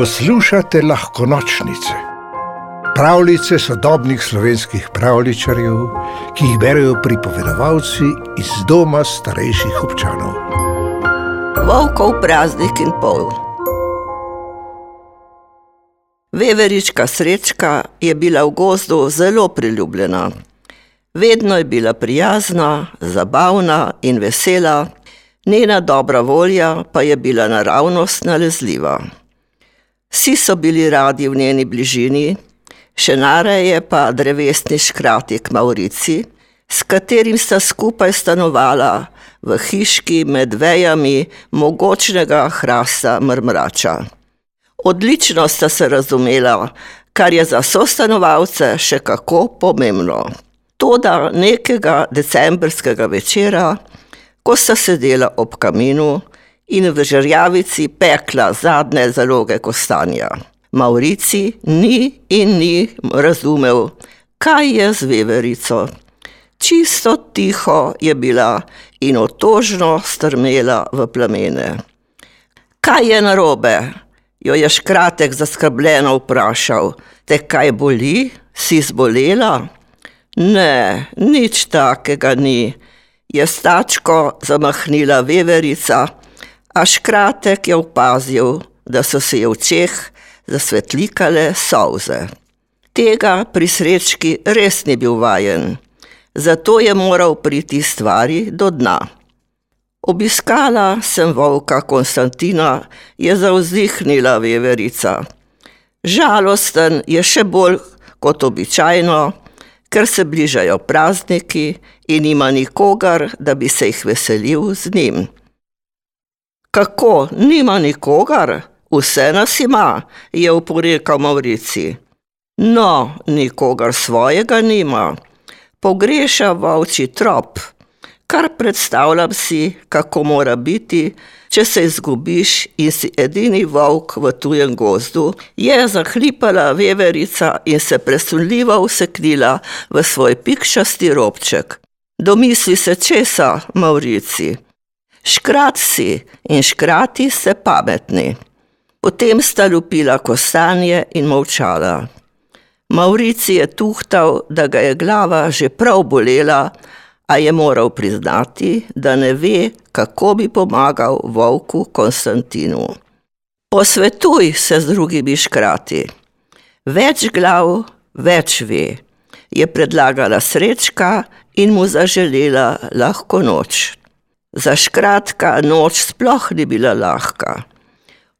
Poslušate lahko nočnice, pravljice sodobnih slovenskih pravličarjev, ki jih berijo pripovedovalci iz doma starejših občanov. Volkov praznik in pol. Veverička srečka je bila v gozdu zelo priljubljena. Vedno je bila prijazna, zabavna in vesela, njena dobra volja pa je bila naravnost nalezljiva. Vsi so bili radi v njeni bližini, še nareje pa drevesni škratik Maurici, s katerim sta skupaj stanovala v hiški med vejami mogočnega hrasta mrmrača. Odlično sta se razumela, kar je za sostanovalce še kako pomembno. Toda nekega decembrskega večera, ko sta sedela ob kaminu in v žrjavici pekla zadnje zaloge kostanja. Maurici ni in ni razumel, kaj je z veverico. Čisto tiho je bila in otožno strmela v plamene. Kaj je narobe? jo je škratek zaskrbljeno vprašal. Te kaj boli? Si zbolela? Ne, nič takega ni, je stačko zamahnila veverica, a škratek je opazil, da so se je v očeh zasvetlikale solze. Tega pri srečki res ni bil vajen, zato je moral priti stvari do dna. Obiskala sem volka Konstantina, je zauzdihnila veverica. Žalosten je še bolj kot običajno, ker se bližajo prazniki in ima nikogar, da bi se jih veselil z njim. Kako, nima nikogar? Vse nas ima, je oporekal Maurici. No, nikogar svojega nima. Pogreša volči trop. Kar predstavljam si, kako mora biti, če se izgubiš in si edini volk v tujem gozdu, je zahlipala veverica in se presunljivo useknila v svoj pikšasti robček. Domisli se česa, Maurici. Škrat si in škrati se pametni. Potem sta lupila kostanje in molčala. Maurici je tuhtal, da ga je glava že prav bolela, a je moral priznati, da ne ve, kako bi pomagal volku Konstantinu. Posvetuj se z drugimi škrati. Več glav, več ve, je predlagala srečka in mu zaželela lahko noč. Za škratka noč sploh ni bila lahka.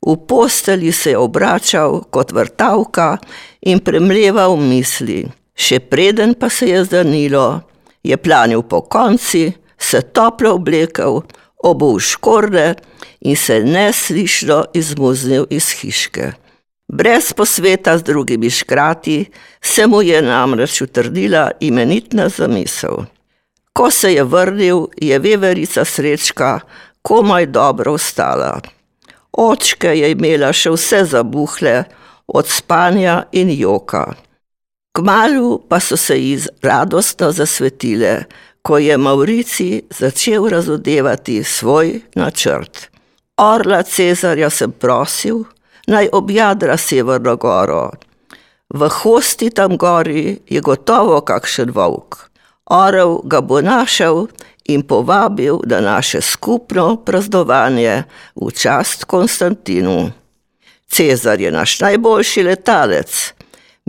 V posteli se je obračal kot vrtavka in premleval misli. Še preden pa se je zanilo, je planil po konci, se toplo oblekel, obul škorde in se neslišno izmuznil iz hiške. Brez posveta z drugimi škrati se mu je namreč utrdila imenitna zamisel. Ko se je vrnil, je veverica srečka komaj dobro ostala. Očke je imela še vse zabuhle od spanja in joka. Kmalu pa so se ji radostno zasvetile, ko je Maurici začel razodevati svoj načrt. Orla Cezarja sem prosil, naj objadra Severno goro. V hosti tam gori je gotovo kakšen volk. Orel ga bo našel in povabil na naše skupno praznovanje v čast Konstantinu. Cezar je naš najboljši letalec,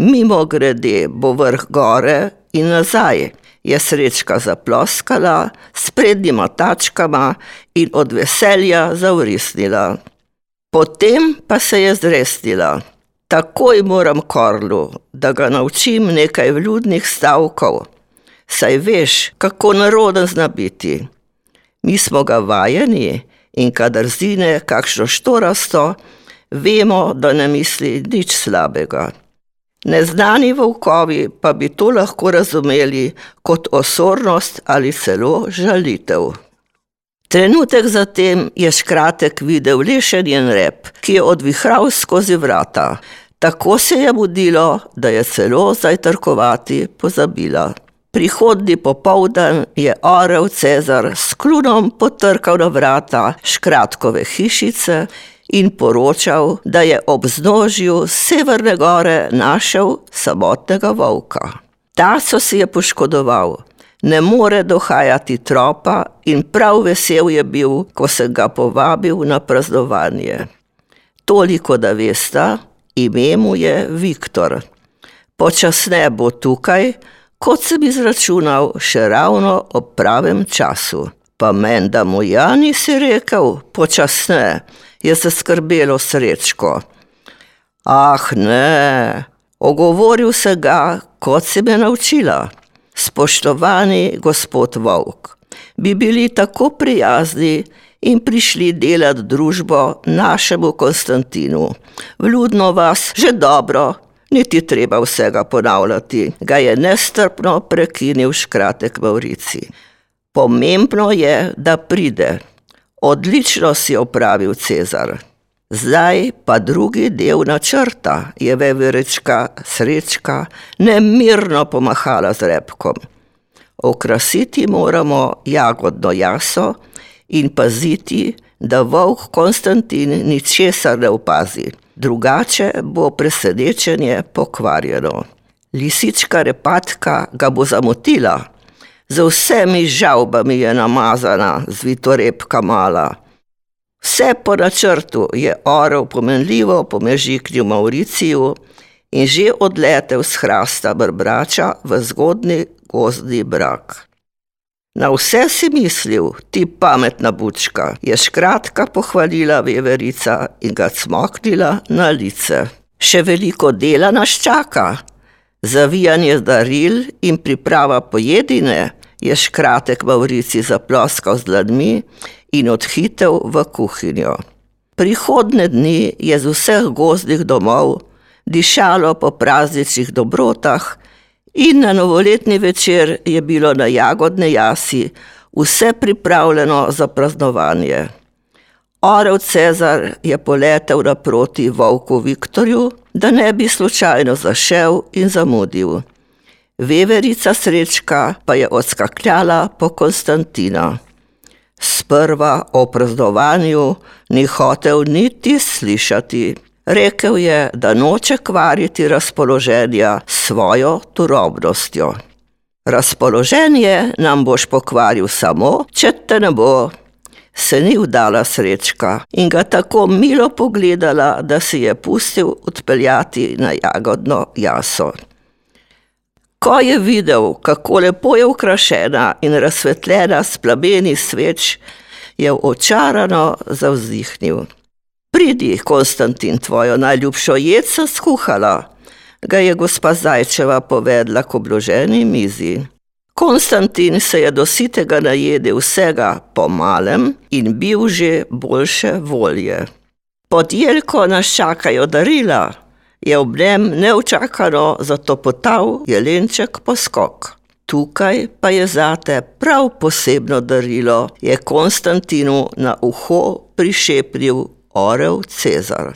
Mimo grede bo vrh gore in nazaj, je srečka zaploskala s prednjima tačkama in od veselja zavrisnila. Potem pa se je zresnila. Takoj moram Korlu, da ga naučim nekaj vljudnih stavkov, saj veš, kako naroden zna biti. Mi smo ga vajeni in kadar zine kakšno štorasto, vemo, da ne misli nič slabega. Neznani volkovi pa bi to lahko razumeli kot osornost ali celo žalitev. Trenutek zatem je škratek videl le še njen rep, ki je odvihral skozi vrata. Tako se je mudilo, da je celo zajtrkovati pozabila. Prihodni popoldan je orel Cezar s klunom potrkal na vrata škratkove hišice in poročal, da je ob znožju Severne gore našel samotnega volka. Ta so si je poškodoval, ne more dohajati tropa in prav vesel je bil, ko se ga povabil na praznovanje. Toliko, da veste, ime mu je Viktor. Počasneje bo tukaj, kot sem izračunal, še ravno ob pravem času. Pa meni, da mu ja nisi rekel, počasneje, je se skrbelo srečko. Ah, ne, ogovoril se ga, kot si me naučila. Spoštovani gospod Volk, bi bili tako prijazni in prišli delati družbo našemu Konstantinu. Vljudno vas že dobro, niti treba vsega ponavljati, ga je nestrpno prekinil škratek Maurici. Pomembno je, da pride. Odlično si opravil Cezar. Zdaj pa drugi del načrta je veverečka srečka nemirno pomahala z repkom. Okrasiti moramo jagodno jaso in paziti, da volk Konstantin ničesar ne opazi, drugače bo presenečenje pokvarjeno. Lisička repatka ga bo zamotila, z vsemi žalbami je namazana, zvito repka mala. Vse po načrtu je orel pomenljivo pomežiknil Mauriciju in že odletel z hrasta brbrača v zgodni gozdni brak. Na vse si mislil, ti pametna bučka, je škratka pohvalila veverica in ga cmoknila na lice. Še veliko dela nas čaka, zavijanje daril in priprava pojedine, je škratek Maurici zaploskal z dlanmi in odhitev v kuhinjo. Prihodne dni je z vseh gozdnih domov dišalo po prazničnih dobrotah in na novoletni večer je bilo na jagodne jasi vse pripravljeno za praznovanje. Orel Cezar je poletel naproti volku Viktorju, da ne bi slučajno zašel in zamudil. Veverica srečka pa je odskakljala po Konstantina. Sprva o praznovanju ni hotel niti slišati. Rekel je, da noče kvariti razpoloženja s svojo turobnostjo. Razpoloženje nam boš pokvaril samo, če te ne bo. Se ni vdala srečka in ga tako milo pogledala, da si je pustil odpeljati na jagodno jaso. Ko je videl, kako lepo je ukrašena in razsvetljena s plameni sveč, je očarano zavzdihnil. Pridi, Konstantin, tvojo najljubšo jed sem skuhala, ga je gospa Zajčeva povedala k obloženi mizi. Konstantin se je do sitega najedel vsega po malem in bil že boljše volje. Pod jelko nas čakajo darila, je ob njem neučakano zatopotal jelenček poskok. Tukaj pa je zate prav posebno darilo, je Konstantinu na uho prišepnil orel Cezar.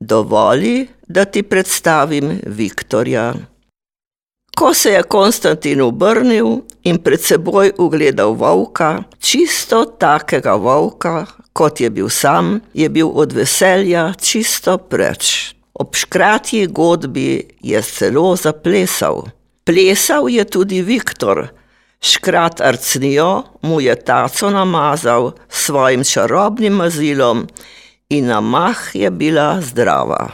Dovoli, da ti predstavim Viktorja. Ko se je Konstantin obrnil in pred seboj ugledal volka, čisto takega volka, kot je bil sam, je bil od veselja čisto preč. Ob škratji godbi je celo zaplesal. Plesal je tudi Viktor, škrat arcnijo mu je taco namazal s svojim čarobnim mazilom in na mah je bila zdrava.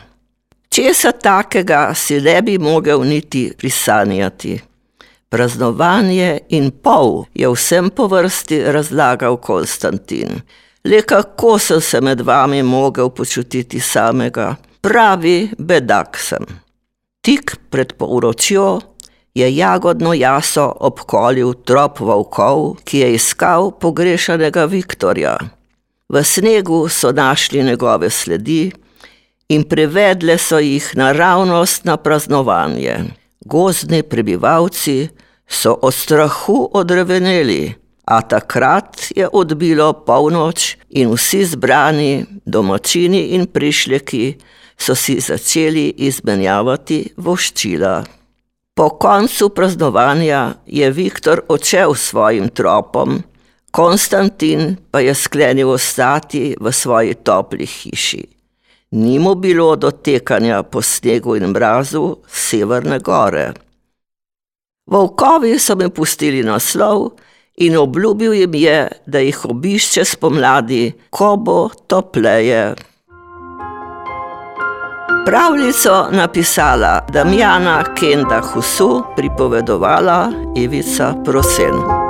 Česa takega si ne bi mogel niti prisanjati. Praznovanje in pol je vsem po vrsti razlagal Konstantin. Le kako sem se med vami mogel počutiti samega, pravi bedak sem. Tik pred poročjo je jagodno jaso obkolil trop volkov, ki je iskal pogrešanega Viktorja. V snegu so našli njegove sledi in prevedle so jih naravnost na praznovanje. Gozdni prebivalci so od strahu odreveneli, a takrat je odbilo polnoč in vsi zbrani, domačini in prišljeki, so si začeli izmenjavati voščila. Po koncu praznovanja je Viktor odšel svojim tropom, Konstantin pa je sklenil ostati v svoji topli hiši. Ni mu bilo dotekanja po snegu in mrazu severne gore. Volkovi so mi pustili naslov in obljubil jim je, da jih obišče spomladi, ko bo topleje. Pravljico napisala Damjana Kenda Husu, pripovedovala Ivica Prosen.